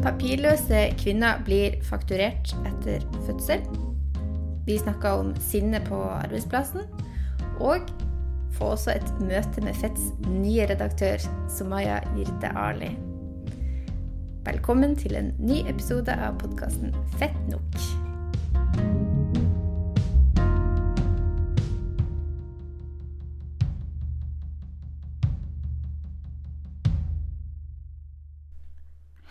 Papirløse kvinner blir fakturert etter fødsel. Vi snakka om sinne på arbeidsplassen. Og får også et møte med Fetts nye redaktør, Somaya Jirde Ali. Velkommen til en ny episode av podkasten Fett nok.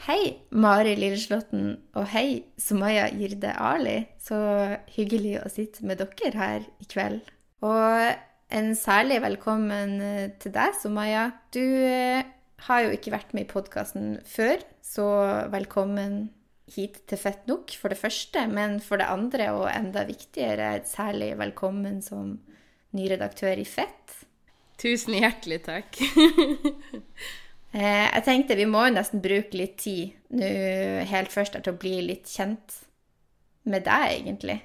Hei, Mari Lilleslåtten, og hei, Somaya Jirde Ali. Så hyggelig å sitte med dere her i kveld. Og en særlig velkommen eh, til deg, Somaya. Du eh, har jo ikke vært med i podkasten før, så velkommen hit til Fett nok, for det første. Men for det andre, og enda viktigere, særlig velkommen som ny redaktør i Fett. Tusen hjertelig takk. Eh, jeg tenkte vi må jo nesten bruke litt tid nå helt først til å bli litt kjent med deg, egentlig.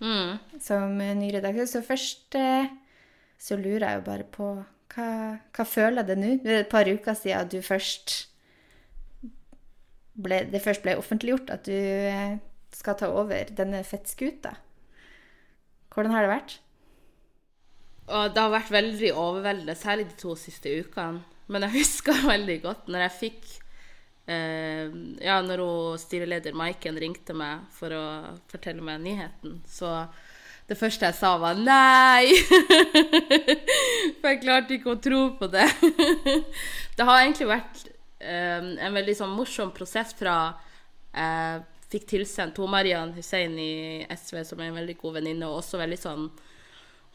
Mm. Som ny redaktør. Så først eh, så lurer jeg jo bare på hva, hva føler du nå? Det er et par uker siden du først ble, det først ble offentliggjort at du eh, skal ta over denne fettskuta. Hvordan har det vært? Og det har vært veldig overveldende, særlig de to siste ukene. Men jeg husker veldig godt når jeg fikk eh, Ja, når hun, styreleder Maiken ringte meg for å fortelle meg nyheten, så det første jeg sa, var nei! For jeg klarte ikke å tro på det. det har egentlig vært eh, en veldig sånn morsom prosess fra jeg fikk tilsendt hun Marian Hussein i SV, som er en veldig god venninne, og også veldig sånn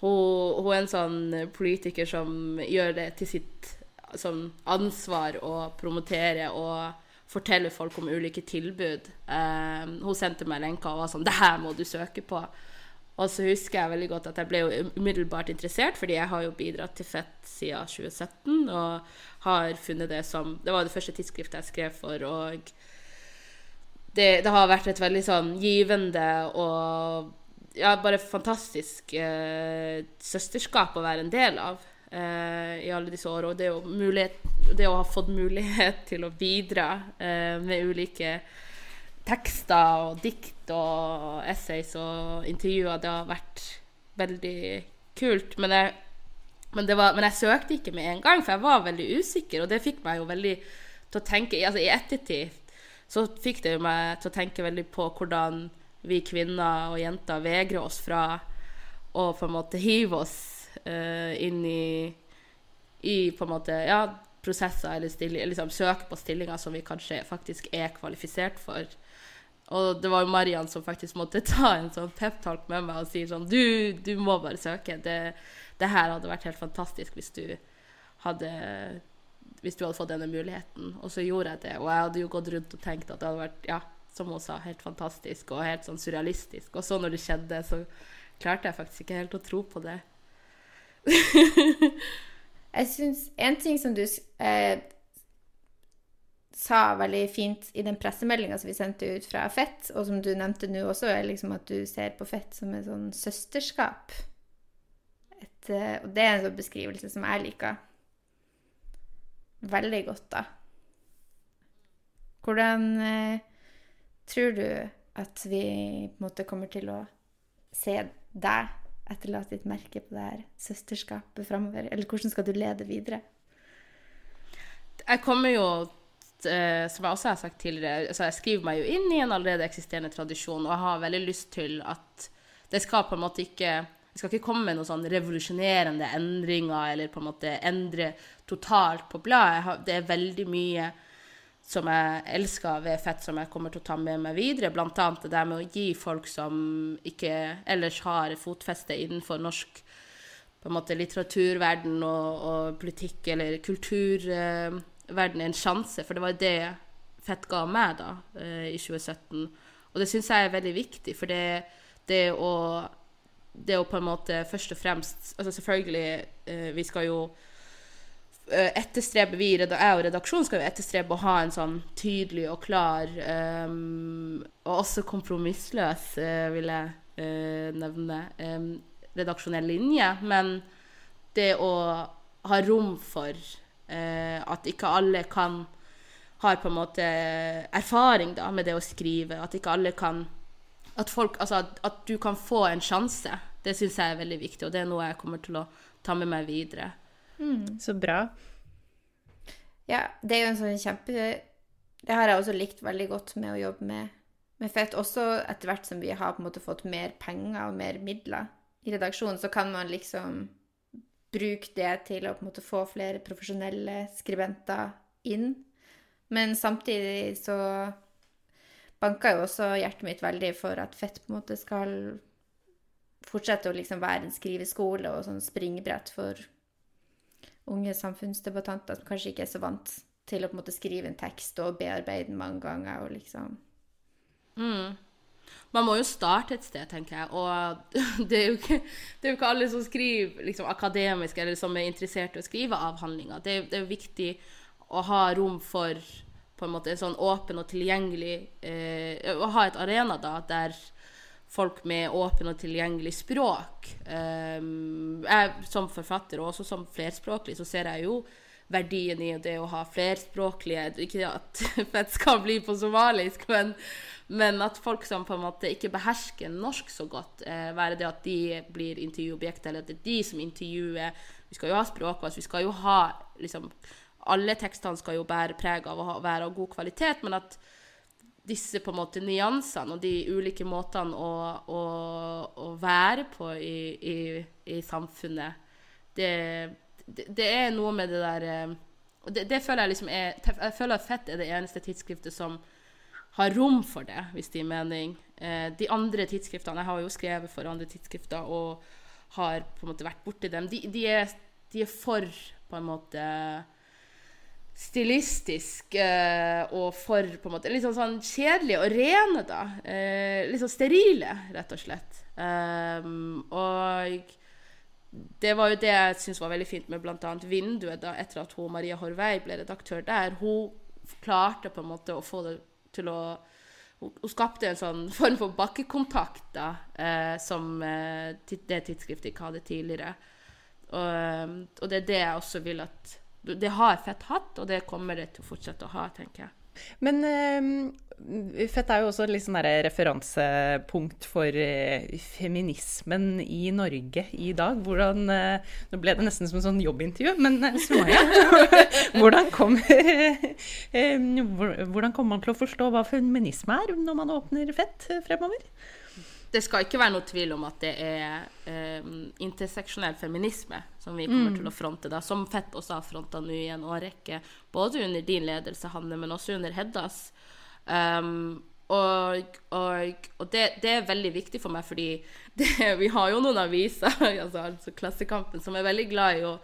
hun, hun, er en sånn politiker som gjør det til sitt sånn ansvar å promotere og fortelle folk om ulike tilbud. Eh, hun sendte meg lenker og var sånn 'Det her må du søke på'. Og så husker jeg veldig godt at jeg ble jo umiddelbart interessert, fordi jeg har jo bidratt til Fett siden 2017 og har funnet det som Det var det første tidsskriftet jeg skrev for, og det, det har vært et veldig sånn givende og ja, bare fantastisk eh, søsterskap å være en del av i alle disse årene. Og det å, mulighet, det å, ha fått mulighet til å bidra eh, med ulike tekster og dikt og essays og intervjuer, det har vært veldig kult. Men jeg, men, var, men jeg søkte ikke med en gang, for jeg var veldig usikker, og det fikk meg jo veldig til å tenke altså I ettertid så fikk det jo meg til å tenke veldig på hvordan vi kvinner og jenter vegrer oss fra å på en måte hive oss uh, inn i, i på en måte, ja, prosesser eller stilling, liksom søke på stillinger som vi kanskje faktisk er kvalifisert for. Og det var jo Marian som faktisk måtte ta en sånn peptalk med meg og si sånn du, du, må bare søke. Det, det, her hadde vært helt fantastisk hvis du hadde hvis du hadde fått denne muligheten. Og så gjorde jeg det. Og jeg hadde jo gått rundt og tenkt at det hadde vært ja, som hun sa, helt fantastisk og helt sånn surrealistisk. Og så når det skjedde, så klarte jeg faktisk ikke helt å tro på det. Jeg syns en ting som du eh, sa veldig fint i den pressemeldinga som vi sendte ut fra Fett, og som du nevnte nå også, er liksom at du ser på Fett som et sånn søsterskap. Et, eh, og det er en sånn beskrivelse som jeg liker veldig godt, da. Hvordan eh, tror du at vi på en måte kommer til å se deg etterlate ditt merke på det her søsterskapet framover? Eller hvordan skal du lede videre? Jeg kommer jo, eh, som jeg også har sagt tidligere, altså jeg skriver meg jo inn i en allerede eksisterende tradisjon, og jeg har veldig lyst til at det skal på en måte ikke det skal ikke komme noen sånn revolusjonerende endringer eller på en måte endre totalt på bladet. Det er veldig mye som jeg elsker ved fett, som jeg kommer til å ta med meg videre. Blant annet det der med å gi folk som ikke ellers har fotfeste innenfor norsk på en måte litteraturverden og, og politikk eller kulturverden en sjanse. For det var det Fett ga meg da, eh, i 2017. Og det syns jeg er veldig viktig, for det, det, å, det å på en måte først og fremst altså Selvfølgelig, eh, vi skal jo Eh, etterstreber vi, jeg og redaksjonen skal jo etterstrebe å ha en sånn tydelig og klar um, og også kompromissløs, uh, vil jeg uh, nevne, um, redaksjonell linje. Men det å ha rom for uh, at ikke alle kan har på en måte erfaring da, med det å skrive. At ikke alle kan At, folk, altså at, at du kan få en sjanse. Det syns jeg er veldig viktig, og det er noe jeg kommer til å ta med meg videre. Så bra. Ja, det er jo en sånn kjempe Det har jeg også likt veldig godt med å jobbe med, med fett. Også etter hvert som vi har på en måte fått mer penger og mer midler i redaksjonen, så kan man liksom bruke det til å på en måte få flere profesjonelle skribenter inn. Men samtidig så banker jo også hjertet mitt veldig for at fett på en måte skal fortsette å liksom være en skriveskole og sånn springbrett for unge samfunnsdebattanter som kanskje ikke er så vant til å på en måte skrive en tekst og bearbeide den mange ganger og liksom Man må jo starte et sted, tenker jeg. Og det er jo ikke, er jo ikke alle som skriver liksom, akademisk, eller som er interessert i å skrive avhandlinger. Det, er- det er viktig å ha rom for på en måte en sånn åpen og tilgjengelig eh, Å ha et arena da, der folk med åpen og tilgjengelig språk. Eh, jeg, Som forfatter og også som flerspråklig, så ser jeg jo verdien i det å ha flerspråklige. Ikke at fett skal bli på somalisk, men, men at folk som på en måte ikke behersker norsk så godt, eh, være det at de blir intervjuobjekter, eller at det er de som intervjuer. Vi skal jo ha språkvalg, vi skal jo ha liksom Alle tekstene skal jo bære preg av å være av god kvalitet, men at disse på en måte nyansene og de ulike måtene å, å, å være på i, i, i samfunnet, det, det, det er noe med det der eh, og det, det føler jeg liksom er Jeg føler at Fett er det eneste tidsskriftet som har rom for det, hvis det gir mening. Eh, de andre tidsskriftene Jeg har jo skrevet for andre tidsskrifter og har på en måte vært borti dem. De, de, er, de er for på en måte stilistisk eh, og for på en måte litt sånn, sånn kjedelige og rene, da. Eh, litt sånn sterile, rett og slett. Um, og det var jo det jeg syns var veldig fint med bl.a. Vinduet, da, etter at hun, Maria Horvei ble redaktør der. Hun klarte på en måte å få det til å Hun, hun skapte en sånn form for bakkekontakt da, eh, som eh, det tidsskriftet ikke hadde tidligere. Og, og det er det jeg også vil at Det har Fett hatt, og det kommer det til å fortsette å ha, tenker jeg. Men øh, fett er jo også litt sånn referansepunkt for øh, feminismen i Norge i dag. Hvordan øh, Nå ble det nesten som en sånn jobbintervju, men Sumaya, hvordan kommer Hvordan kommer man til å forstå hva feminisme er når man åpner Fett fremover? Det skal ikke være noe tvil om at det er eh, interseksjonell feminisme som vi kommer til å fronte, da, som Fett også har fronta nå i en årrekke. Både under din ledelse, Hanne, men også under Heddas. Um, og og, og det, det er veldig viktig for meg, fordi det, vi har jo noen aviser, altså, altså Klassekampen, som er veldig glad i å,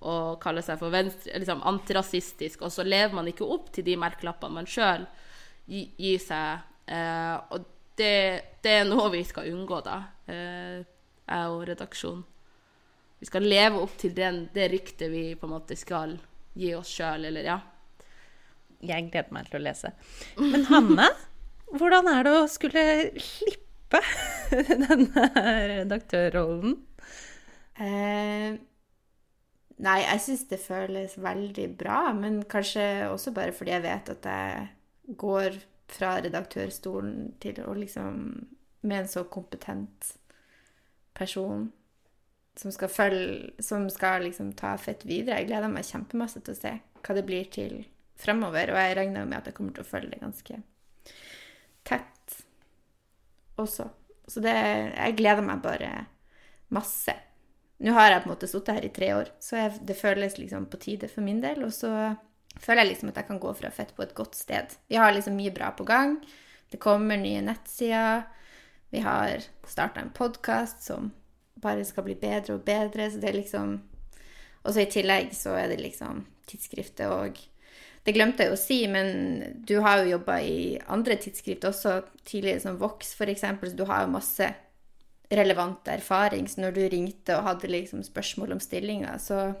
og kalle seg for venstre, liksom antirasistisk, og så lever man ikke opp til de merkelappene man sjøl gir seg. Eh, og det, det er noe vi skal unngå, da, eh, jeg og redaksjonen. Vi skal leve opp til den, det ryktet vi på en måte skal gi oss sjøl, eller ja. Jeg gleder meg til å lese. Men Hanne, hvordan er det å skulle slippe denne redaktørrollen? Eh, nei, jeg syns det føles veldig bra, men kanskje også bare fordi jeg vet at jeg går fra redaktørstolen til å liksom Med en så kompetent person som skal følge Som skal liksom ta fett videre. Jeg gleder meg kjempemasse til å se hva det blir til fremover, og jeg regner med at jeg kommer til å følge det ganske tett også. Så det Jeg gleder meg bare masse. Nå har jeg på en måte sittet her i tre år, så jeg, det føles liksom på tide for min del. Og så føler jeg liksom at jeg kan gå fra fett på et godt sted. Vi har liksom mye bra på gang. Det kommer nye nettsider. Vi har starta en podkast som bare skal bli bedre og bedre. Så det er liksom Og så i tillegg så er det liksom tidsskriftet og Det glemte jeg å si, men du har jo jobba i andre tidsskrift også, tidligere som Vox f.eks., så du har jo masse relevant erfaring. Så når du ringte og hadde liksom spørsmål om stillinga, så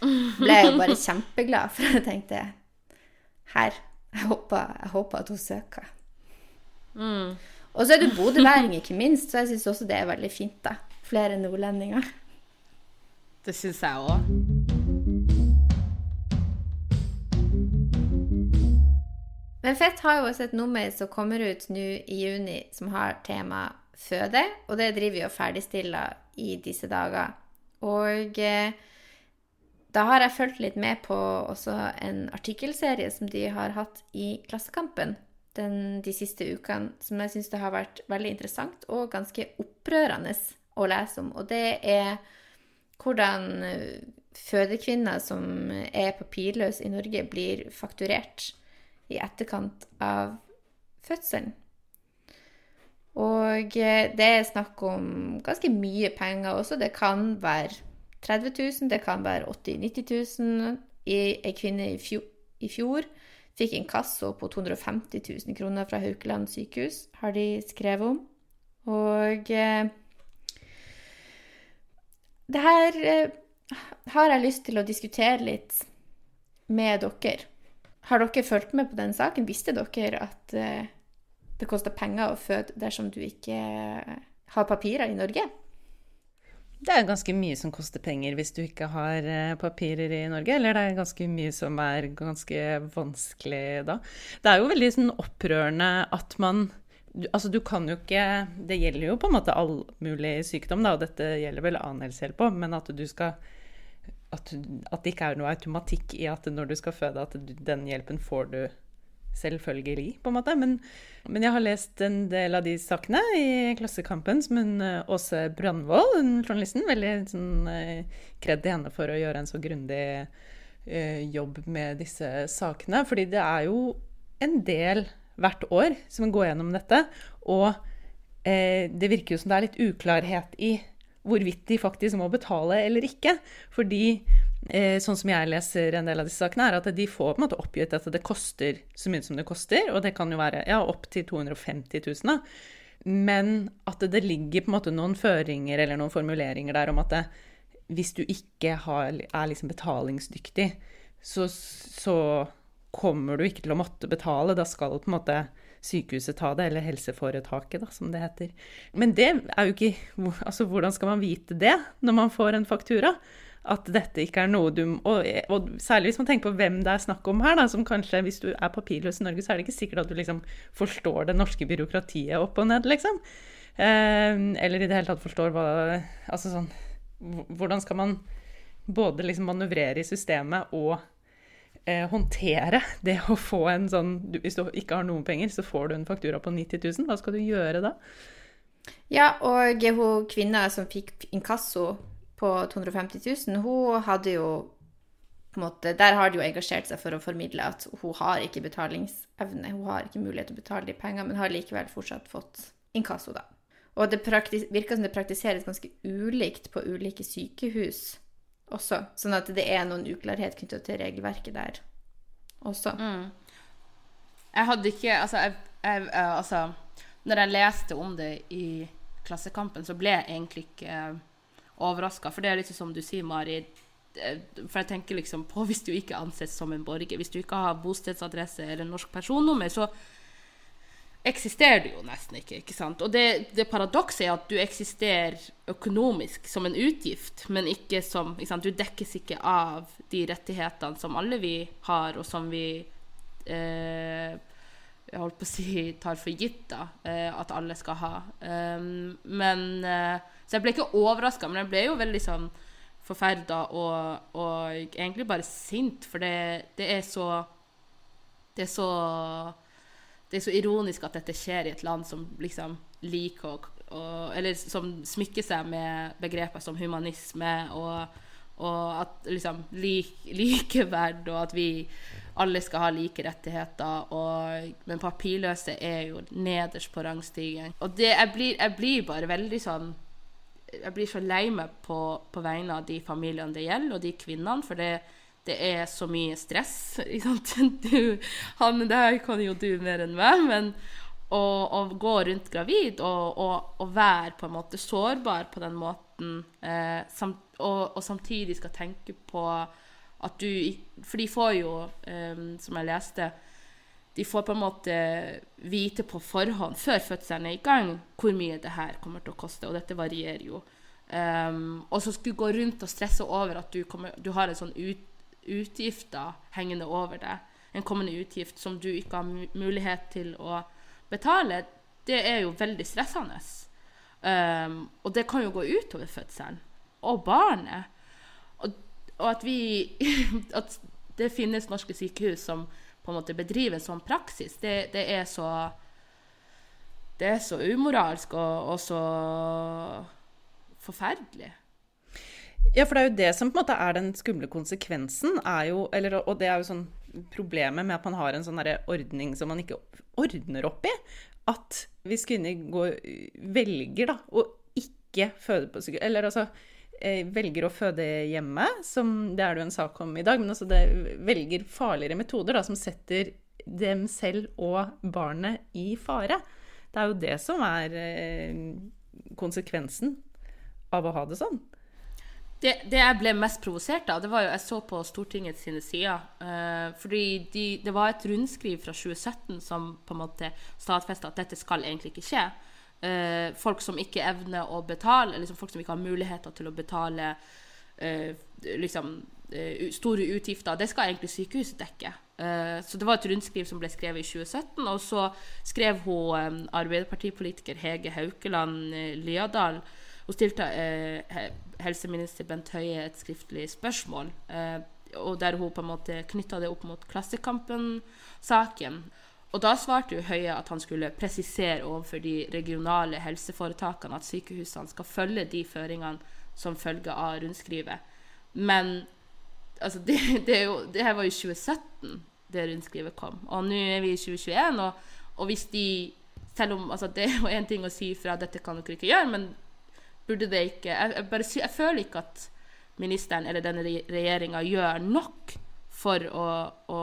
ble jeg jo bare kjempeglad, for jeg tenkte Her. Jeg håper, jeg håper at hun søker. Og så er du bodøværing, ikke minst, så jeg syns også det er veldig fint, da. Flere nordlendinger. Det syns jeg òg. Men Fett har jo også et nummer som kommer ut nå i juni, som har tema føde, og det driver vi og ferdigstiller i disse dager. Og eh, da har jeg fulgt litt med på også en artikkelserie som de har hatt i Klassekampen den, de siste ukene, som jeg syns har vært veldig interessant og ganske opprørende å lese om. Og det er hvordan eh, fødekvinner som er papirløse i Norge, blir fakturert i etterkant av fødselen. Og eh, det er snakk om ganske mye penger også. Det kan være 30 000, det kan være 80 000-90 000. Ei kvinne i fjor, i fjor fikk inkasso på 250 000 kroner fra Haukeland sykehus, har de skrevet om. Og eh, det her eh, har jeg lyst til å diskutere litt med dere. Har dere fulgt med på den saken? Visste dere at eh, det koster penger å føde dersom du ikke har papirer i Norge? Det er ganske mye som koster penger hvis du ikke har eh, papirer i Norge, eller det er ganske mye som er ganske vanskelig da. Det er jo veldig sånn opprørende at man Altså, du kan jo ikke Det gjelder jo på en måte all mulig sykdom, da, og dette gjelder vel annen helsehjelp òg, men at du skal at, at, det ikke er noe automatikk i at når du skal føde, at den hjelpen får du selvfølgelig, på en måte. Men, men, jeg har lest en del av de sakene i Klassekampen som hun eh, Åse Brandvold, journalisten, veldig sånn kred til henne for å gjøre en så grundig uh, jobb med disse sakene. Fordi det er jo en del hvert år som går gjennom dette. Og uh, det virker jo som det er litt uklarhet i hvorvidt de faktisk må betale eller ikke. Fordi eh, sånn som jeg leser en del av disse sakene, er at de får på en måte oppgitt at det koster så mye som det koster, og det kan jo være ja, opptil 250 000. Da. Men at det ligger på en måte noen føringer eller noen formuleringer der om at det, hvis du ikke har, er liksom betalingsdyktig, så, så kommer du ikke til å måtte betale. Da skal på en måte sykehuset ta det, eller helseforetaket, da, som det heter. Men det er jo ikke Altså, hvordan skal man vite det når man får en faktura? At dette ikke er noe du og, og, særlig hvis man tenker på hvem det er snakk om her, da, som kanskje hvis du er papirløs i Norge, så er det ikke sikkert at du liksom forstår det norske byråkratiet opp og ned, liksom. Eh, eller i det hele tatt forstår hva Altså sånn Hvordan skal man både liksom manøvrere i systemet og eh, håndtere det å få en sånn du, Hvis du ikke har noen penger, så får du en faktura på 90 000. Hva skal du gjøre da? Ja, og hun kvinna som fikk inkasso på 250 000, hun hadde jo på en måte, Der har de jo engasjert seg for å formidle at hun har ikke betalingsevne. Hun har ikke mulighet til å betale de pengene, men har likevel fortsatt fått inkasso, da. Og det virker som det praktiseres ganske ulikt på ulike sykehus også. Sånn at det er noen uklarhet knyttet til regelverket der også. Mm. Jeg hadde ikke altså, jeg, jeg, eh, altså, Når jeg leste om det i Klassekampen, så ble jeg egentlig ikke eh, overraska. For det er litt som du sier, Mari. For jeg tenker liksom på hvis du ikke anses som en borger. Hvis du ikke har bostedsadresse eller norsk personnummer, så eksisterer du jo nesten ikke. ikke sant? Og det, det paradokset er at du eksisterer økonomisk som en utgift, men ikke som ikke sant? Du dekkes ikke av de rettighetene som alle vi har, og som vi eh, jeg holdt på å si tar for gitt da, eh, at alle skal ha. Um, men eh, Så jeg ble ikke overraska, men jeg ble jo veldig sånn forferda og, og, egentlig bare sint, for det, det er så Det er så det er så ironisk at dette skjer i et land som liksom liker å Eller som smykker seg med begreper som humanisme og, og at liksom lik, likeverd, og at vi alle skal ha like rettigheter. Og, men papirløse er jo nederst på rangstigen. Og det, jeg, blir, jeg blir bare veldig sånn Jeg blir så lei meg på, på vegne av de familiene det gjelder, og de kvinnene. for det det er så mye stress. Du, han der kan jo du mer enn meg, men å, gå rundt gravid og, og, og, være på en måte sårbar på den måten, eh, samt, og, og, samtidig skal tenke på at du For de får jo, eh, som jeg leste de får på en måte vite på forhånd, før fødselen er i gang, hvor mye det her kommer til å koste. Og dette varierer jo. Um, og så skulle gå rundt og stresse over at du, kommer, du har en sånn ut, utgifter hengende over deg. en kommende utgift som du ikke har mulighet til å betale, det er jo veldig stressende. Um, og det kan jo gå utover fødselen. Og barnet. Og, og at vi At det finnes norske sykehus som på en måte bedrive en sånn praksis, det, det er så Det er så umoralsk og, og så forferdelig. Ja, for det er jo det som på en måte er den skumle konsekvensen, jo, eller, og det er jo sånn problemet med at man har en sånn ordning som man ikke ordner opp i. At hvis kvinner går, velger da, å ikke føde på sykehus, eller altså velger å føde hjemme, som det er det jo en sak om i dag, men altså det velger farligere metoder da, som setter dem selv og barnet i fare. Det er jo det som er eh, konsekvensen av å ha det sånn. Det, det jeg ble mest provosert av, det var jo jeg så på Stortinget sine sider. Uh, fordi de, det var et rundskriv fra 2017 som på en måte stadfesta at dette skal egentlig ikke skje. Eh, folk som ikke evner å betale, liksom folk som ikke har muligheter til å betale eh, liksom, eh, store utgifter, det skal egentlig sykehuset dekke. Eh, så det var et rundskriv som ble skrevet i 2017, og så skrev hun eh, Arbeiderpartipolitiker Hege Haukeland eh, Liadal hun stilte eh, helseminister Bent Høie et skriftlig spørsmål, eh, og der hun på en måte knytta det opp mot Klassekampen-saken. Og da svarte jo Høie at han skulle presisere overfor de regionale helseforetakene at sykehusene skal følge de føringene som følger av rundskrivet. Men altså, det, det, jo, det her var jo 2017 det rundskrivet kom, og nå er vi i 2021. Og, og hvis de selv om altså, Det er jo én ting å si fra dette kan dere ikke gjøre, men burde det ikke Jeg, jeg, bare, jeg føler ikke at ministeren eller denne regjeringa gjør nok for å, å,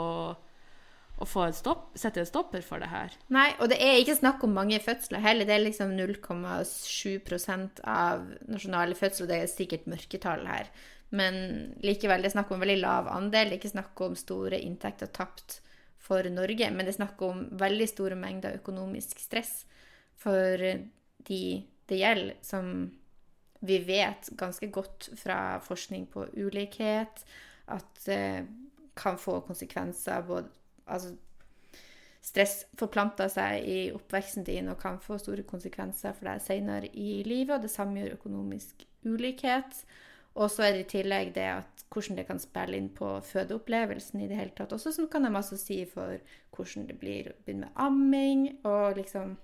å stopp, sette en stopper for det her. Nei, og det er ikke snakk om mange fødsler heller. Det er liksom 0,7% av nasjonale fødsler. Det er sikkert mørketall her. Men likevel, det er snakk om en veldig lav andel. Det er ikke snakk om store inntekter tapt for Norge, men det er snakk om veldig store mengder økonomisk stress for de det gjelder, som vi vet ganske godt fra forskning på ulikhet at det kan få konsekvenser både Altså stress forplanter seg i oppveksten din og kan få store konsekvenser for deg senere i livet, og det samme gjør økonomisk ulikhet. Og så er det i tillegg det at hvordan det kan spille inn på fødeopplevelsen i det hele tatt. Også som kan ha masse å si for hvordan det blir å begynne med amming og liksom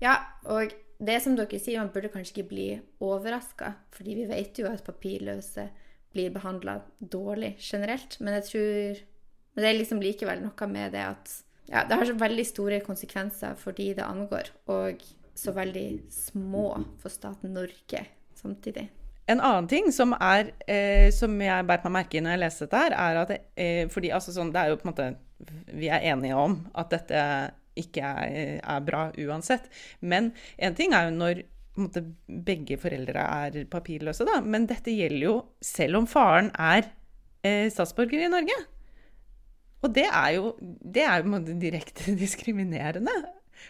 Ja, og det som dere sier, man burde kanskje ikke bli overraska, fordi vi vet jo at papirløse blir behandla dårlig generelt, men jeg tror Men det er liksom likevel noe med det at ja, det har så veldig store konsekvenser for de det angår, og så veldig små for staten Norge samtidig. En annen ting som, er, eh, som jeg beit meg merke i når jeg leste dette, her, er at eh, fordi altså sånn, det er jo på en måte Vi er enige om at dette ikke er, er bra uansett. Men en ting er jo når måte, begge foreldre er papirløse, da. Men dette gjelder jo selv om faren er eh, statsborger i Norge. Og det er jo, det er jo direkte diskriminerende.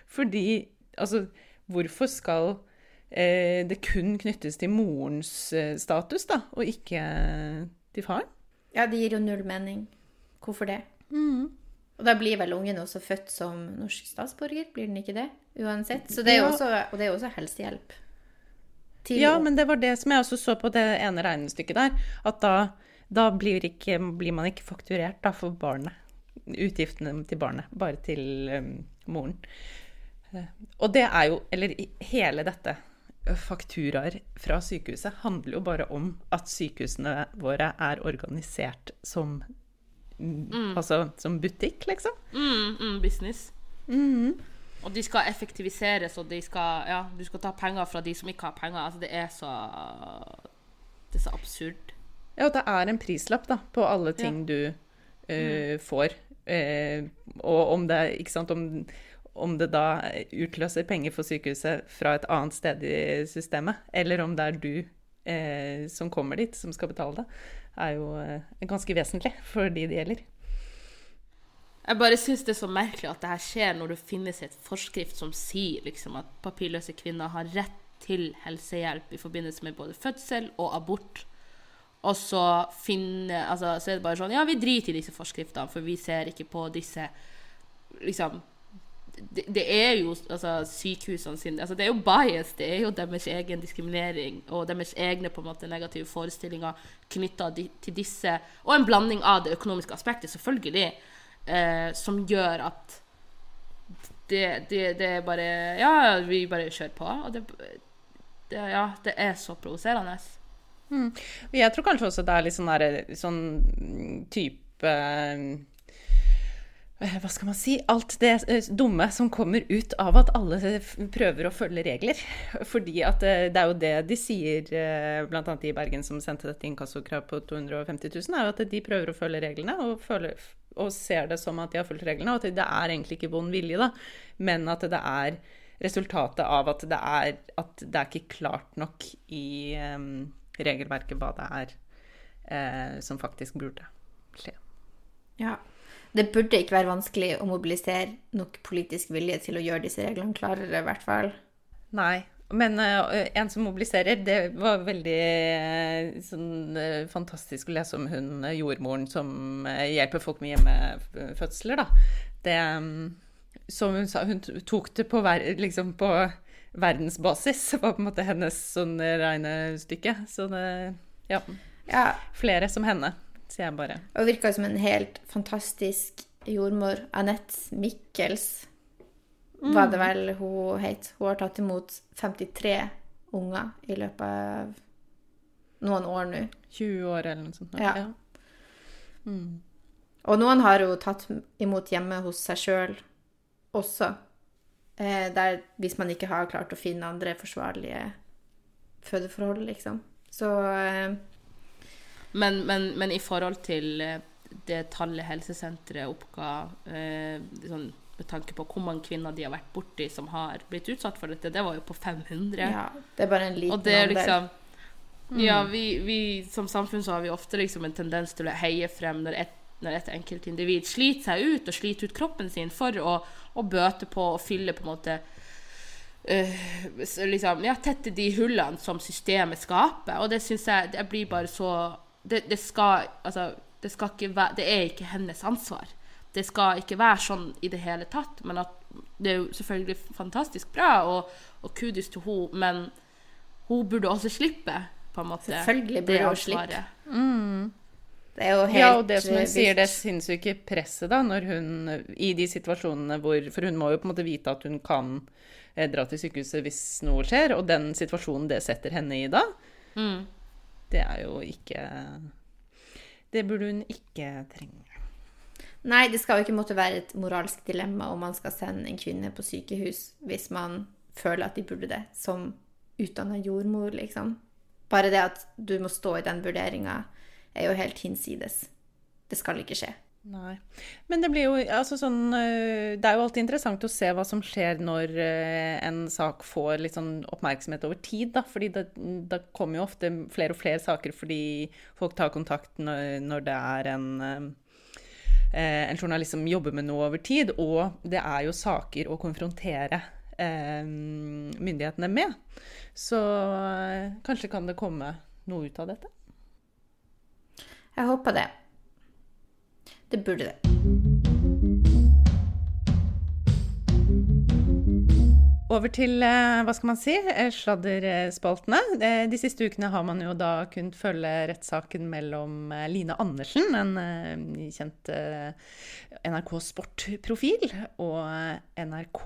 Fordi altså, hvorfor skal eh, det kun knyttes til morens eh, status, da, og ikke til faren? Ja, det gir jo null mening. Hvorfor det? Og da blir vel ungen også født som norsk statsborger, blir den ikke det? Uansett. Så det er jo også, og det er også helsehjelp. Til Ja, men det var det som jeg også så på det ene regnestykket der. At da, da blir, ikke, blir man ikke fakturert da, for barnet. Utgiftene til barnet. Bare til um, moren. Eh, Og det er jo Eller hele dette eh, fakturaer fra sykehuset handler jo bare om at sykehusene våre er organisert som mm. Altså som butikk, liksom. Mm, mm, business. Og de skal effektiviseres, og de skal, ja, du skal ta penger fra de som ikke har penger. Altså, det er så Det er så absurd. Ja, og det er en prislapp da, på alle ting du eh, får. Eh, og om det, sant, om, om det da utløser penger for sykehuset fra et annet sted i systemet, eller om det er du eh, som kommer dit, som skal betale det, er jo eh, ganske vesentlig for de det gjelder. Jeg bare syns det er så merkelig at det her skjer når det finnes et forskrift som sier liksom, at papirløse kvinner har rett til helsehjelp i forbindelse med både fødsel og abort. Og så finne Altså, så er det bare sånn Ja, vi driter i disse forskriftene, for vi ser ikke på disse Liksom det, det er jo altså, sykehusene sine altså, Det er jo bias. Det er jo deres egen diskriminering og deres egne på en måte negative forestillinger knytta til disse, og en blanding av det økonomiske aspektet, selvfølgelig, eh, som gjør at det, det, det, er bare Ja, vi bare kjører på. Og det, det ja, det er så provoserende. Mm. Jeg tror kanskje også det er litt sånn, der, sånn type Eh, hva skal man si Alt det eh, dumme som kommer ut av at alle prøver å følge regler. Fordi at eh, det er jo det de sier, bl.a. i Bergen, som sendte dette inkassokravet på 250 000, er at de prøver å følge reglene og, føler, og, ser det som at de har fulgt reglene. Og at det er egentlig ikke vond vilje, da, men at det er resultatet av at det er, at det er ikke klart nok i um, regelverket hva det er eh, som faktisk burde skje. Ja, det burde ikke være vanskelig å mobilisere nok politisk vilje til å gjøre disse reglene klarere, i hvert fall. Nei. Men uh, en som mobiliserer, det var veldig uh, sånn, uh, fantastisk å lese om hun jordmoren som hjelper folk med hjemmefødsler, da. Det um, Som hun sa, hun tok det på, ver liksom på verdensbasis. Var på en måte hennes sånn regnestykke. Så det Ja. ja. Flere som henne sier jeg bare. Og virka som en helt fantastisk jordmor. Anette Mikkels mm. var det vel hun het. Hun har tatt imot 53 unger i løpet av noen år nå. 20 år eller noe sånt. Ja. ja. Mm. Og noen har hun tatt imot hjemme hos seg sjøl også. Eh, der, hvis man ikke har klart å finne andre forsvarlige fødeforhold, liksom. Så eh, men, men, men, i forhold til eh, det tallet helsesenteret oppga eh, sånn, med tanke på hvor mange kvinner de har vært borti som har blitt utsatt for dette, det var jo på 500. Ja, det er bare en liten Og det er liksom mm. Ja, vi, vi, som samfunn så har vi ofte liksom en tendens til å heie frem når et, når et enkeltindivid sliter seg ut og sliter ut kroppen sin for å, å bøte på og fylle på en måte Uh, liksom, ja, tette de hullene som systemet skaper. Og det syns jeg det blir bare så det, det, skal Altså, det skal ikke være Det er ikke hennes ansvar. Det skal ikke være sånn i det hele tatt. Men at det er jo selvfølgelig fantastisk bra, og, og kudos til henne, men hun burde også slippe, på en måte. Selvfølgelig burde hun slippe. Mm. Det er jo helt Ja, og det som hun sier, det sinnssyke presset, da, når hun I de situasjonene hvor For hun må jo på en måte vite at hun kan eh, dra til sykehuset hvis noe skjer, og den situasjonen det setter henne i da. Mm det er jo ikke Det burde hun ikke trenge. Nei, det skal jo ikke måtte være et moralsk dilemma om man skal sende en kvinne på sykehus hvis man føler at de burde det, som utdanna jordmor, liksom. Bare det at du må stå i den vurderinga, er jo helt hinsides. Det skal ikke skje. Nei. Men det blir jo altså sånn eh, Det er jo alltid interessant å se hva som skjer når eh, en sak får litt sånn oppmerksomhet over tid, da. Fordi det kommer jo ofte flere og flere saker fordi folk tar kontakt når, når det er en eh, en journalist som jobber med noe over tid, og det er jo saker å konfrontere myndighetene med. Så kanskje kan det komme noe ut av dette. Jeg håper det. Det burde det. Over til eh, hva skal man si, eh, sladderspaltene. Eh, de siste ukene har man jo da kunnet følge rettssaken mellom Line Andersen, en kjent NRK Sport-profil, og NRK.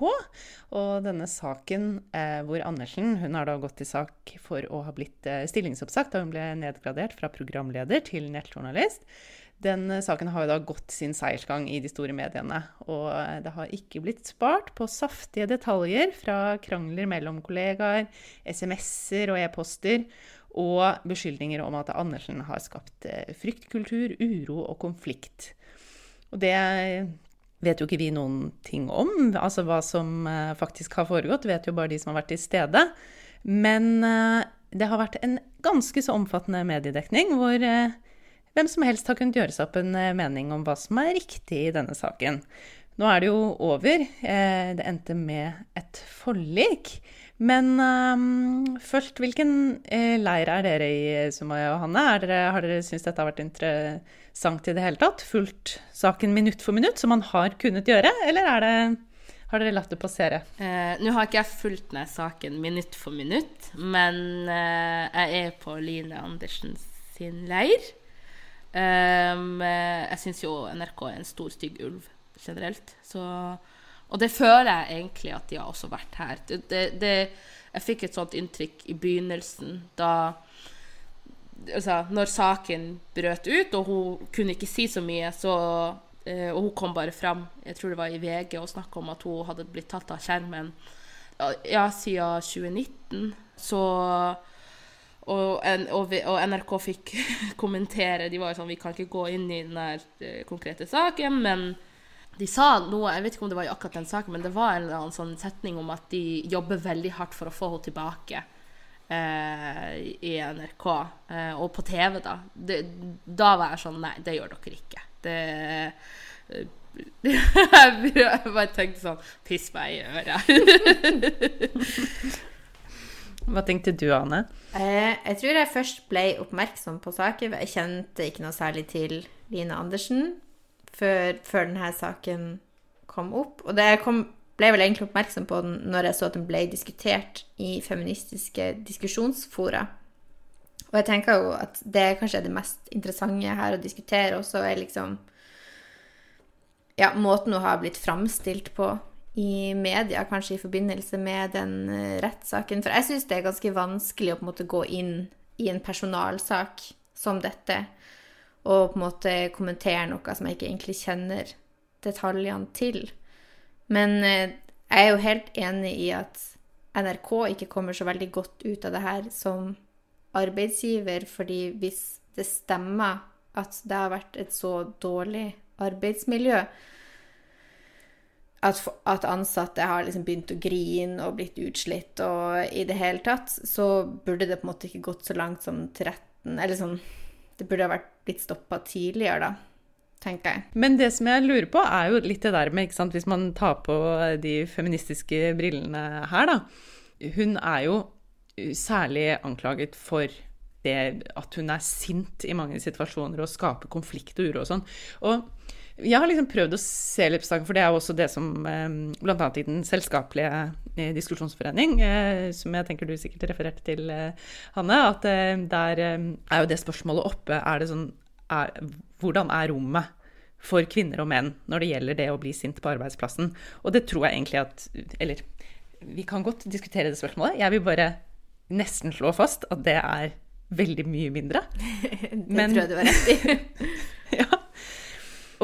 Og denne saken hvor Andersen hun har da gått til sak for å ha blitt stillingsoppsagt da hun ble nedgradert fra programleder til nettjournalist. Den eh, saken har jo da gått sin seiersgang i de store mediene. Og eh, det har ikke blitt spart på saftige detaljer fra krangler mellom kollegaer, SMS-er og e-poster, og beskyldninger om at Andersen har skapt eh, fryktkultur, uro og konflikt. Og det vet jo ikke vi noen ting om. Altså hva som faktisk har foregått, vet jo bare de som har vært til stede. Men det har vært en ganske så omfattende mediedekning hvor hvem som helst har kunnet gjøre seg opp en eh, mening om hva som er riktig i denne saken. Nå er det jo over. Eh, det endte med et forlik. Men um, først, hvilken eh, leir er dere i, Sumaya og Hanne? Dere, har dere syntes dette har vært interessant i det hele tatt? Fulgt saken minutt for minutt, som man har kunnet gjøre? Eller er det, har dere latt det passere? Eh, Nå har ikke jeg fulgt ned saken minutt for minutt, men eh, jeg er på Line Andersen sin leir. Um, jeg syns jo NRK er en stor, stygg ulv generelt. Så og det føler jeg egentlig at de har også vært her. Det, det, jeg fikk et sånt inntrykk i begynnelsen, da altså, Når saken brøt ut, og hun kunne ikke si så mye, så uh, Og hun kom bare fram, jeg tror det var i VG, og snakka om at hun hadde blitt tatt av skjermen ja, siden 2019. Så og, og, og, NRK fikk kommentere. De var jo sånn Vi kan ikke gå inn i den der konkrete saken, men de sa noe, jeg vet ikke om det var i akkurat den saken, men det var en eller annen sånn setning om at de jobber veldig hardt for å få henne tilbake eh, i NRK. Eh, og på TV, da. Det, da var jeg sånn Nei, det gjør dere ikke. Det Jeg bare tenkte sånn Piss meg i øret. Hva tenkte du, Ane? Eh, jeg tror jeg først ble oppmerksom på saken. Jeg kjente ikke noe særlig til Line Andersen før, før denne saken kom opp. Og det kom, ble vel egentlig oppmerksom på den når jeg så at den ble diskutert i feministiske diskusjonsfora. Og jeg tenker jo at det kanskje er det mest interessante her å diskutere også, er liksom ja, måten hun har blitt framstilt på i media, kanskje i forbindelse med den uh, rettssaken. For jeg syns det er ganske vanskelig å på en måte gå inn i en personalsak som dette og på en måte kommentere noe som jeg ikke egentlig kjenner detaljene til. Men eh, jeg er jo helt enig i at NRK ikke kommer så veldig godt ut av det her som arbeidsgiver, fordi hvis det stemmer at det har vært et så dårlig arbeidsmiljø, at, at ansatte har liksom begynt å grine og blitt utslitt og i det hele tatt, så burde det på en måte ikke gått så langt som 13 Eller sånn det burde ha vært blitt stoppa tidligere, da. Men det som jeg lurer på, er jo litt det der med, ikke sant, hvis man tar på de feministiske brillene her, da. Hun er jo særlig anklaget for det at hun er sint i mange situasjoner og skaper konflikt og uro og sånn. Og jeg har liksom prøvd å se saken, for det er jo også det som eh, bl.a. i den selskapelige eh, diskusjonsforening, eh, som jeg tenker du sikkert refererte til, Hanne, at der er jo det spørsmålet oppe er det sånn er, Hvordan er rommet for kvinner og menn når det gjelder det å bli sint på arbeidsplassen? Og det tror jeg egentlig at Eller vi kan godt diskutere det spørsmålet. Jeg vil bare nesten slå fast at det er veldig mye mindre. det Men, tror jeg du har rett i. ja.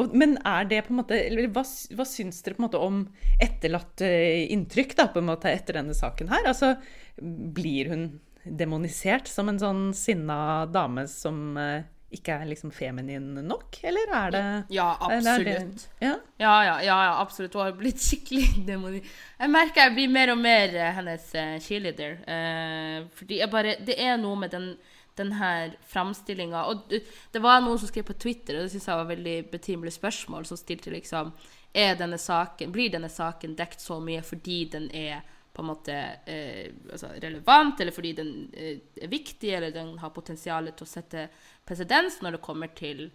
Og, men er det på en måte, eller hva, hva syns dere på en måte om etterlatt eh, inntrykk da, på en måte etter denne saken her? Altså, Blir hun demonisert som en sånn sinna dame som uh, ikke er liksom feminin nok, eller er det Ja, absolutt. Det, ja? Ja, ja, ja, absolutt. Hun har blitt skikkelig demonisert. Jeg merker jeg blir mer og mer uh, hennes uh, cheerleader. fordi jeg bare Det er noe med den denne framstillinga. Og det var noen som skrev på Twitter, og det syns jeg var veldig betimelig spørsmål, som stilte liksom er denne saken, Blir denne saken dekt så mye fordi den er på en måte eh, altså relevant, eller fordi den eh, er viktig, eller den har potensial til å sette presedens når det kommer til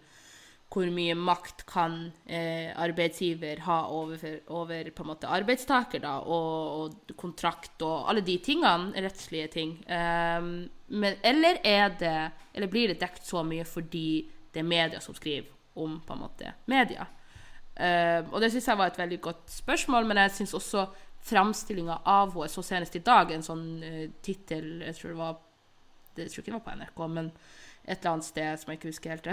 hvor mye makt kan eh, arbeidsgiver ha over, over, måte arbeidstaker, da, og, og, kontrakt og alle de tingene, rettslige ting. Um, men, eller er det Eller blir det dekt så mye fordi det er media som skriver om på en måte media? Um, og det syns jeg var et veldig godt spørsmål, men jeg syns også framstillinga av henne så senest i dag, en sånn uh, tittel Jeg tror det tror ikke det var på NRK, men et eller annet sted som jeg ikke husker helt.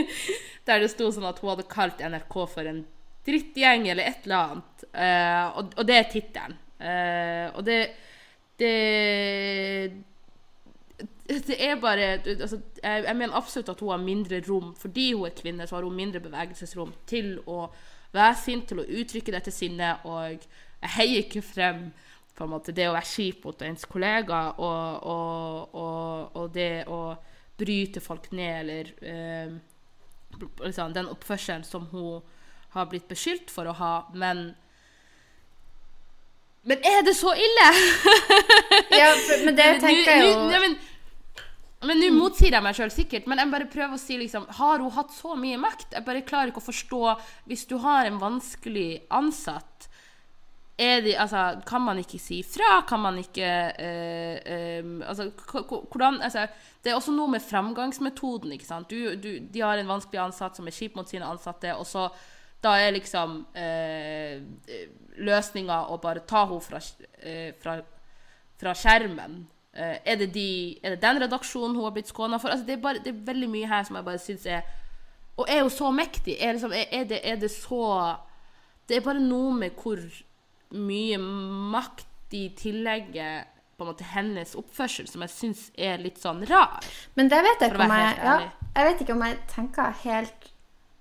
der det sto sånn at hun hadde kalt NRK for en drittgjeng eller et eller annet. Uh, og, og, det er tittelen. Uh, og det, det det er bare altså, jeg, jeg, mener absolutt at hun har mindre rom. Fordi hun er kvinne, så har hun mindre bevegelsesrom til å være sint, til å uttrykke dette sinnet. Og jeg heier ikke frem på en måte, det å være kjip mot ens kollega og, og, og, og det å bryte folk ned, eller eh, liksom, den oppførselen som hun har blitt beskyldt for å ha. Men, Men er det så ille? Ja, men det tenker jeg jo men men nå motsier jeg meg sjøl sikkert, men jeg bare prøver å si liksom Har hun hatt så mye makt? Jeg bare klarer ikke å forstå Hvis du har en vanskelig ansatt, de, altså, kan man ikke si fra? Kan man ikke eh, eh, altså, hvordan, altså, Det er også noe med framgangsmetoden. ikke sant? Du, du, de har en vanskelig ansatt som er kjip mot sine ansatte, og så da er liksom eh, løsninga å bare ta henne fra, fra, fra skjermen. Er, det de, er det den redaksjonen hun har blitt skåna for? Altså, det, er bare, det er veldig mye her som jeg bare syns er Og er hun så mektig? Er, liksom, er, er, det, er det så Det er bare noe med hvor mye makt de tillegger på en måte hennes oppførsel, som jeg syns er litt sånn rar. Men det vet jeg ikke om jeg ja. Jeg vet ikke om jeg tenker helt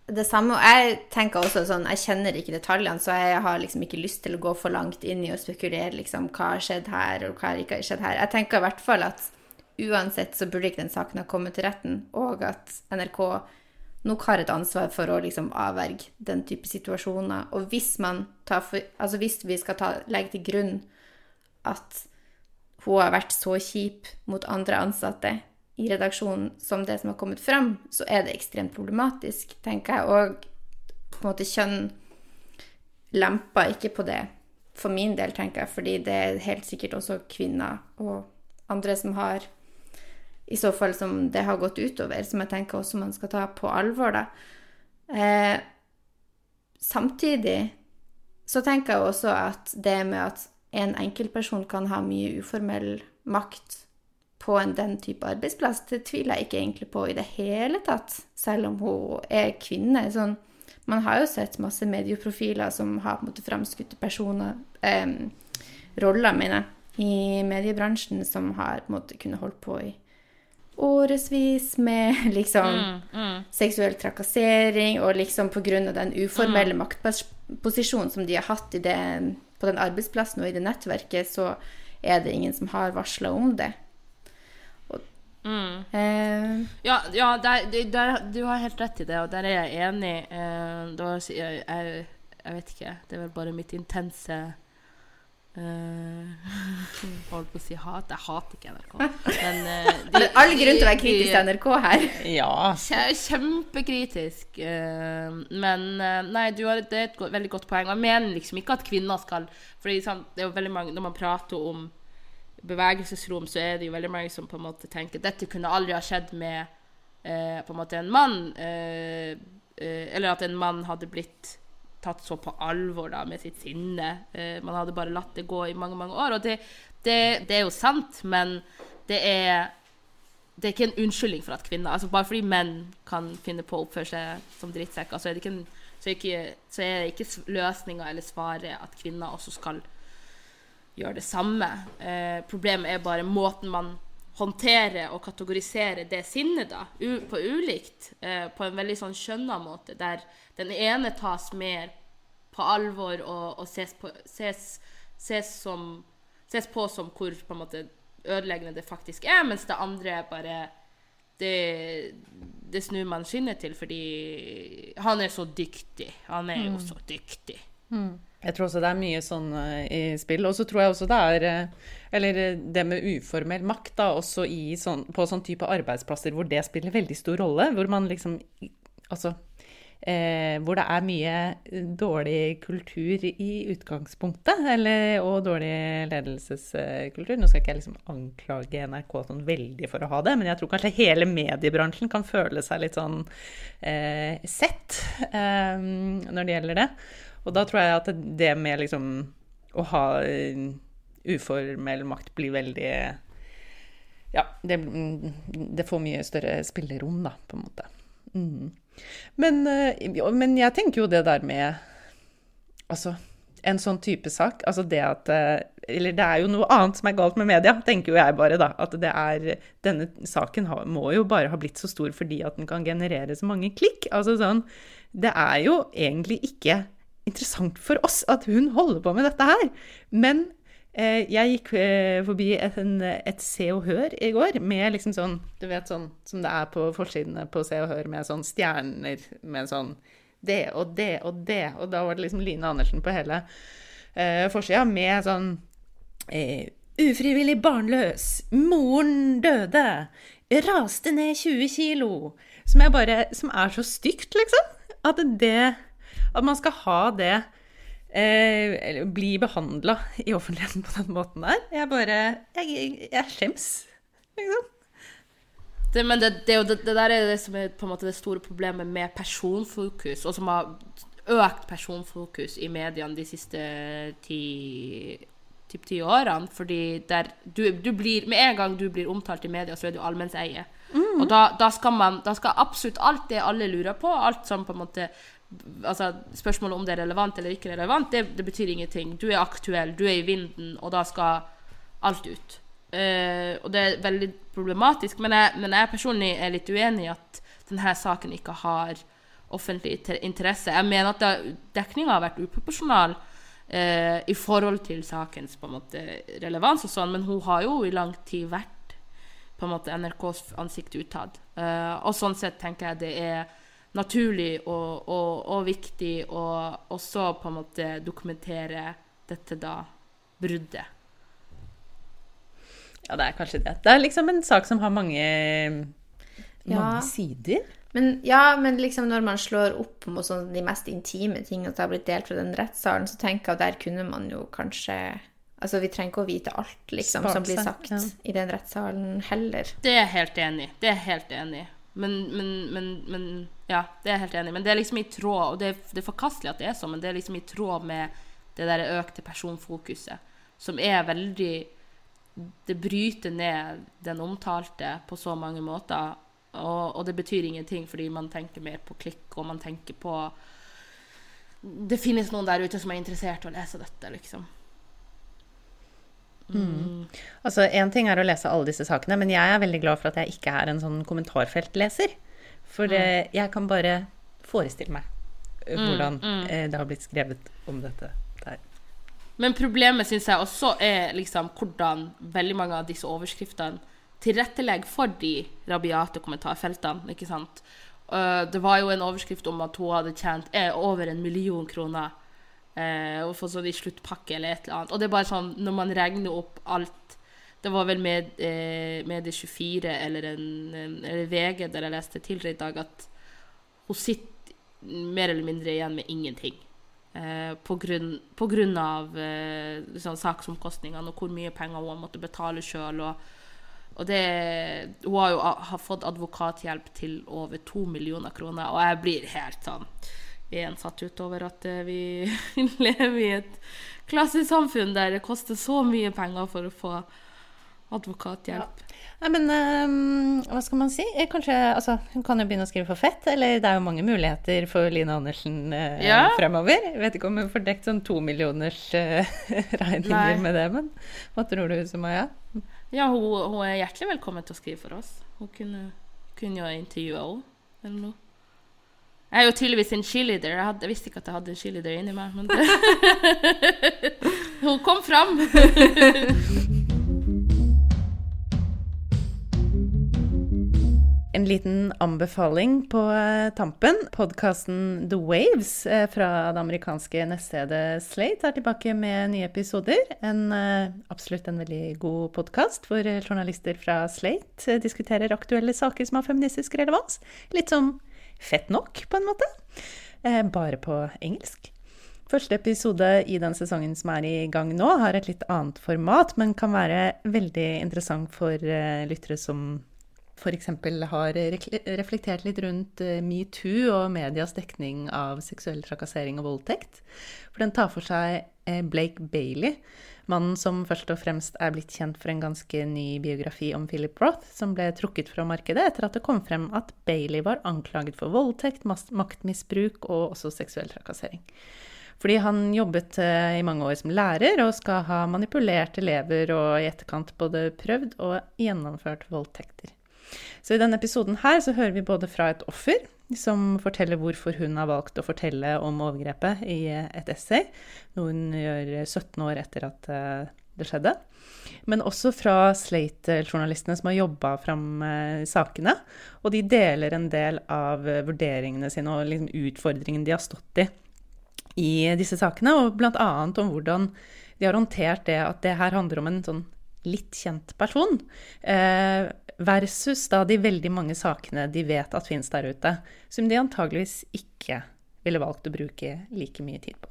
det samme. Og jeg tenker også sånn Jeg kjenner ikke detaljene, så jeg har liksom ikke lyst til å gå for langt inn i å spekulere liksom hva har skjedd her, og hva har ikke skjedd her. Jeg tenker i hvert fall at uansett så burde ikke den saken ha kommet til retten, og at NRK nok har et ansvar for å liksom avverge den type situasjoner. Og hvis for Altså hvis vi skal ta, legge til grunn at hun har vært så kjip mot andre ansatte i redaksjonen som det som har kommet fram, så er det ekstremt problematisk, tenker jeg. Og på en måte kjønn lemper ikke på det, for min del, tenker jeg, fordi det er helt sikkert også kvinner og andre som har I så fall som det har gått utover, som jeg tenker også man skal ta på alvor, da. Eh, samtidig så tenker jeg også at det med at en enkeltperson kan ha mye uformell makt på en den type arbeidsplass, det tviler jeg ikke egentlig på i det hele tatt, selv om hun er kvinne. Sånn, man har jo sett masse medieprofiler som har på framskutte personer, eh, roller, mener jeg, i mediebransjen som har kunnet holdt på i årevis med liksom seksuell trakassering, og liksom av den uformelle maktposisjonen som de har hatt i det, på den arbeidsplassen og i det nettverket, så er det ingen som har varsla om det. Og, eh, Ja, ja der, der, du har helt rett i det, og der er jeg enig. Eh, da, jeg, jeg, jeg vet ikke. Det er vel bare mitt intense eh, Holdt på å si hat. Jeg hater ikke NRK. Men uh, de- det er all grunn til å være kritisk til NRK her. Ja. Kjempekritisk. Uh, Men uh, nei, du har, det er et go veldig godt poeng. Jeg mener liksom ikke at kvinner skal Fordi sant, det er jo veldig mange Når man prater om bevegelsesrom, så er det jo veldig mange som på en måte tenker dette kunne aldri ha skjedd med eh, på en måte en mann. Eller at en mann hadde blitt tatt så på alvor da, med sitt sinne. Eh, man hadde bare latt det gå i mange, mange år. Og det, det, det er jo sant, men det er det er ikke en unnskyldning for at kvinner altså Bare fordi menn kan finne på å oppføre seg som drittsekker, så er det ikke, en, ikke, ikke løsninga eller svaret at kvinner også skal gjøre det samme. Eh, problemet er bare måten man håndterer og kategorisere det sinnet da, på ulikt. Eh, på en veldig sånn skjønna måte, der den ene tas mer på alvor og, og ses, på, ses, ses, som, ses på som hvor på en måte ødeleggende det faktisk er, mens det andre bare det, det snur man skinnet til fordi han er så dyktig. Han er jo så dyktig. Jeg tror også det er mye sånn eh, i spill. Og så tror jeg også det er eh, Eller eh, det med uformell makt, da, også sånn, på sånn type arbeidsplasser hvor det spiller veldig stor rolle. Hvor man liksom Altså eh, Hvor det er mye dårlig kultur i utgangspunktet. Eller, og dårlig ledelseskultur. Nå skal ikke jeg liksom anklage NRK sånn veldig for å ha det, men jeg tror kanskje hele mediebransjen kan føle seg litt sånn eh, sett eh, når det gjelder det. Og da tror jeg at det med liksom å ha eh, uformell makt blir veldig Ja, det, det får mye større spillerom, da, på en måte. Mm. Men, eh, men jeg tenker jo det der med Altså, en sånn type sak Altså det at eh, Eller det er jo noe annet som er galt med media, tenker jo jeg bare, da. At det er Denne saken må jo bare ha blitt så stor fordi at den kan generere så mange klikk. Altså sånn Det er jo egentlig ikke interessant for oss at hun holder på med dette her. Men eh, jeg gikk eh, forbi et, en, et Se og Hør i går med liksom sånn Du vet sånn som det er på forsidene på Se og Hør med sånn stjerner med sånn det og det og det. Og da var det liksom Line Andersen på hele. eh, forsida med sånn eh, Ufrivillig barnløs. Moren døde. Raste ned 20 kilo. Som, bare, som er så stygt, liksom. At det At man skal ha det eh, bli behandla i offentligheten på den måten der. Jeg bare Jeg, jeg skjems, liksom. Det, men det, det, det, der er det som er på en måte det store problemet med personfokus, og som har økt personfokus i mediene de siste ti typ ti årene. Fordi der, du, du, blir, med en gang du blir omtalt i media, så er du allmennseie. Mm. Og da, da, skal man, da skal absolutt alt det alle lurer på, alt som på en måte altså Spørsmålet om det er relevant eller ikke relevant, det, det betyr ingenting. Du er aktuell, du er i vinden, og da skal alt ut. Uh, og det er veldig problematisk. Men jeg, men jeg, personlig er litt uenig i at denne saken ikke har offentlig interesse. Jeg mener at dekninga har vært uproporsjonal uh, i forhold til sakens på en måte, relevans og sånn, men hun har jo i lang tid vært på en måte NRKs ansikt utad. Uh, og sånn sett tenker jeg det er naturlig og, og, og viktig å også på en måte dokumentere dette da bruddet. Ja, det er kanskje det. Det er liksom en sak som har mange, mange ja. sider. Men ja, men liksom når man slår opp mot sånn de mest intime tingene som har blitt delt fra den rettssalen, så tenker jeg at der kunne man jo kanskje Altså, vi trenger ikke å vite alt liksom, som blir sagt ja. i den rettssalen heller. Det er jeg helt enig Det er helt enig men, men, men, men, Ja, det er jeg helt enig Men det er liksom i tråd Og det er, det er forkastelig at det er sånn, men det er liksom i tråd med det der økte personfokuset, som er veldig Det bryter ned den omtalte på så mange måter og, og, det betyr ingenting fordi man tenker mer på klikk, og man tenker på Det finnes noen der ute som er interessert i å lese dette, liksom. Mm. Altså, Én ting er å lese alle disse sakene, men jeg er veldig glad for at jeg ikke er en sånn kommentarfeltleser. For mm. eh, jeg kan bare forestille meg eh, mm, hvordan mm. eh, det har blitt skrevet om dette der. Men problemet syns jeg også er liksom hvordan veldig mange av disse overskriftene tilrettelegger for de rabiate kommentarfeltene. ikke sant? Det var jo en overskrift om at hun hadde tjent over en million kroner uh, og få sånn i sluttpakke eller et eller annet. Og det er bare sånn, når man regner opp alt Det var vel med, eh, Medie24 eller, en, eller VG der jeg leste tidligere i dag, at hun sitter mer eller mindre igjen med ingenting. Eh, på, grunn, på grunn av eh, sånn, saksomkostningene og hvor mye penger hun måtte betale sjøl. Og og det, hun har jo har fått advokathjelp til over to millioner kroner, og jeg blir helt sånn ensatt utover at eh, vi lever i et klassesamfunn der det koster så mye penger for å få advokathjelp. Ja. Nei, men um, hva skal man si? Eh, kanskje, altså, Hun kan jo begynne å skrive for fett, eller det er jo mange muligheter for Line Andersen uh, ja. fremover. Jeg vet ikke om hun får dekt sånn to millioners uh, regninger Nei. med det, men hva tror du, Sumaya? Ja, hun, hun, er hjertelig velkommen til å skrive for oss. Hun kunne, kunne jo intervjue henne eller noe. Jeg er jo tydeligvis en cheerleader. Jeg, hadde, jeg visste ikke at jeg hadde en cheerleader inni meg, men Hun kom fram! En liten anbefaling på eh, tampen. Podkasten The Waves eh, fra det amerikanske nettstedet Slate er tilbake med nye episoder. En, eh, absolutt en veldig god podkast hvor journalister fra Slate diskuterer aktuelle saker som har feministisk relevans. Litt sånn fett nok, på en måte. Bare på engelsk. Første episode i den sesongen som er i gang nå, har et litt annet format, men kan være veldig interessant for lyttere som f.eks. har reflektert litt rundt eh, metoo og medias dekning av seksuell trakassering og voldtekt. For den tar for seg eh, Blake Bailey, mannen som først og fremst er blitt kjent for en ganske ny biografi om Philip Roth, som ble trukket fra markedet etter at det kom frem at Bailey var anklaget for voldtekt, maktmisbruk og også seksuell trakassering. Fordi han jobbet eh, i mange år som lærer og skal ha manipulert elever og i etterkant både prøvd og gjennomført voldtekter. Så i denne episoden her så hører vi både fra et offer, som forteller hvorfor hun har valgt å fortelle om overgrepet i et essay, noe hun gjør 17 år etter at eh, det skjedde. Men også fra Slate-journalistene som har jobba fram eh, sakene. Og de deler en del av vurderingene sine og liksom utfordringene de har stått i i disse sakene, og bl.a. om hvordan de har håndtert det at det her handler om en sånn litt kjent person, eh, versus da de veldig mange sakene de vet at finnes der ute, som de antageligvis ikke ville valgt å bruke like mye tid på.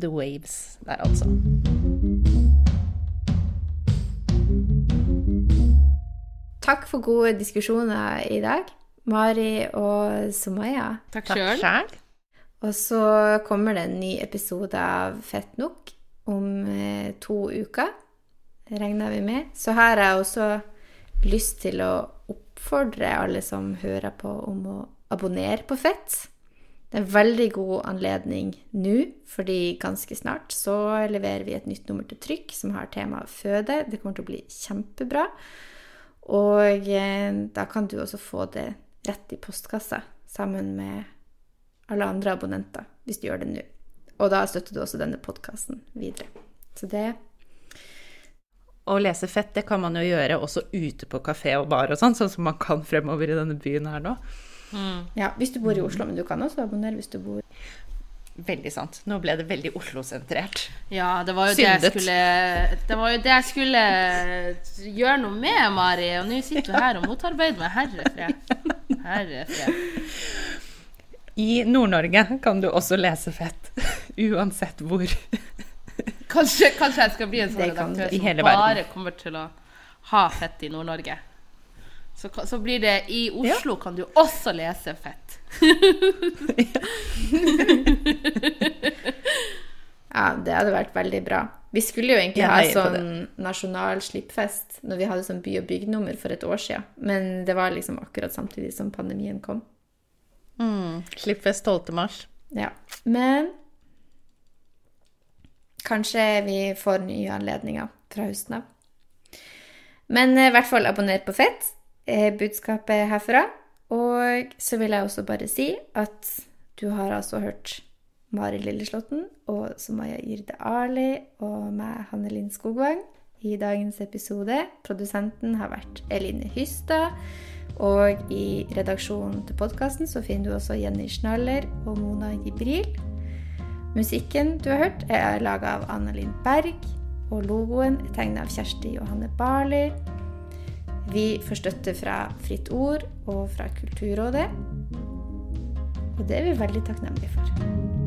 The Waves der, altså. Takk for gode diskusjoner i dag, Mari og Sumaya. Takk sjøl. Og så kommer det en ny episode av Fett nok om eh, to uker, regner vi med. Så her har jeg også lyst til å oppfordre alle som hører på, om å abonnere på Fett. Det er en veldig god anledning nå, fordi ganske snart så leverer vi et nytt nummer til trykk som har temaet føde. Det kommer til å bli kjempebra. Og eh, da kan du også få det rett i postkassa sammen med alle andre abonnenter, hvis du gjør det nå. Og da støtter du også denne podkasten videre. Så det Å lese fett, det kan man jo gjøre også ute på kafé og bar og sånn, sånn som man kan fremover i denne byen her nå. Ja, hvis du bor i Oslo, men du kan også abonnere hvis du bor Veldig sant. Nå ble det veldig Oslo-sentrert. Ja, det var jo det jeg skulle Det var jo det jeg skulle gjøre noe med, Mari. Og nå sitter du her og motarbeider meg. Herre fred. Herre fred. I Nord-Norge kan du også lese fett, uansett hvor. Kanskje, kanskje jeg skal bli en sånn Det redaktør som bare kommer til å ha fett i Nord-Norge. Så, så blir det I Oslo kan du også lese fett. Ja, det hadde vært veldig bra. Vi skulle jo egentlig ha sånn nasjonal slippfest når vi hadde sånn by- og byggnummer for et år siden. Men det var liksom akkurat samtidig som pandemien kom. Slippfest 12. mars. Ja. Men kanskje vi får nye anledninger fra høsten av. Men eh, i hvert fall abonner på Fett, er budskapet herfra. Og så vil jeg også bare si at du har altså hørt Mari Lilleslåtten og Somaya Irde Ali og meg, Hanne Linn Skogvang, i dagens episode. Produsenten har vært Eline Hystad. Og i redaksjonen til podkasten så finner du også Jenny Schnaller og Mona Jibril. Musikken du har hørt, er laga av Anna-Linn Berg, og logoen er tegna av Kjersti Johanne Barli. Vi får støtte fra Fritt Ord og fra Kulturrådet. Og det er vi veldig takknemlige for.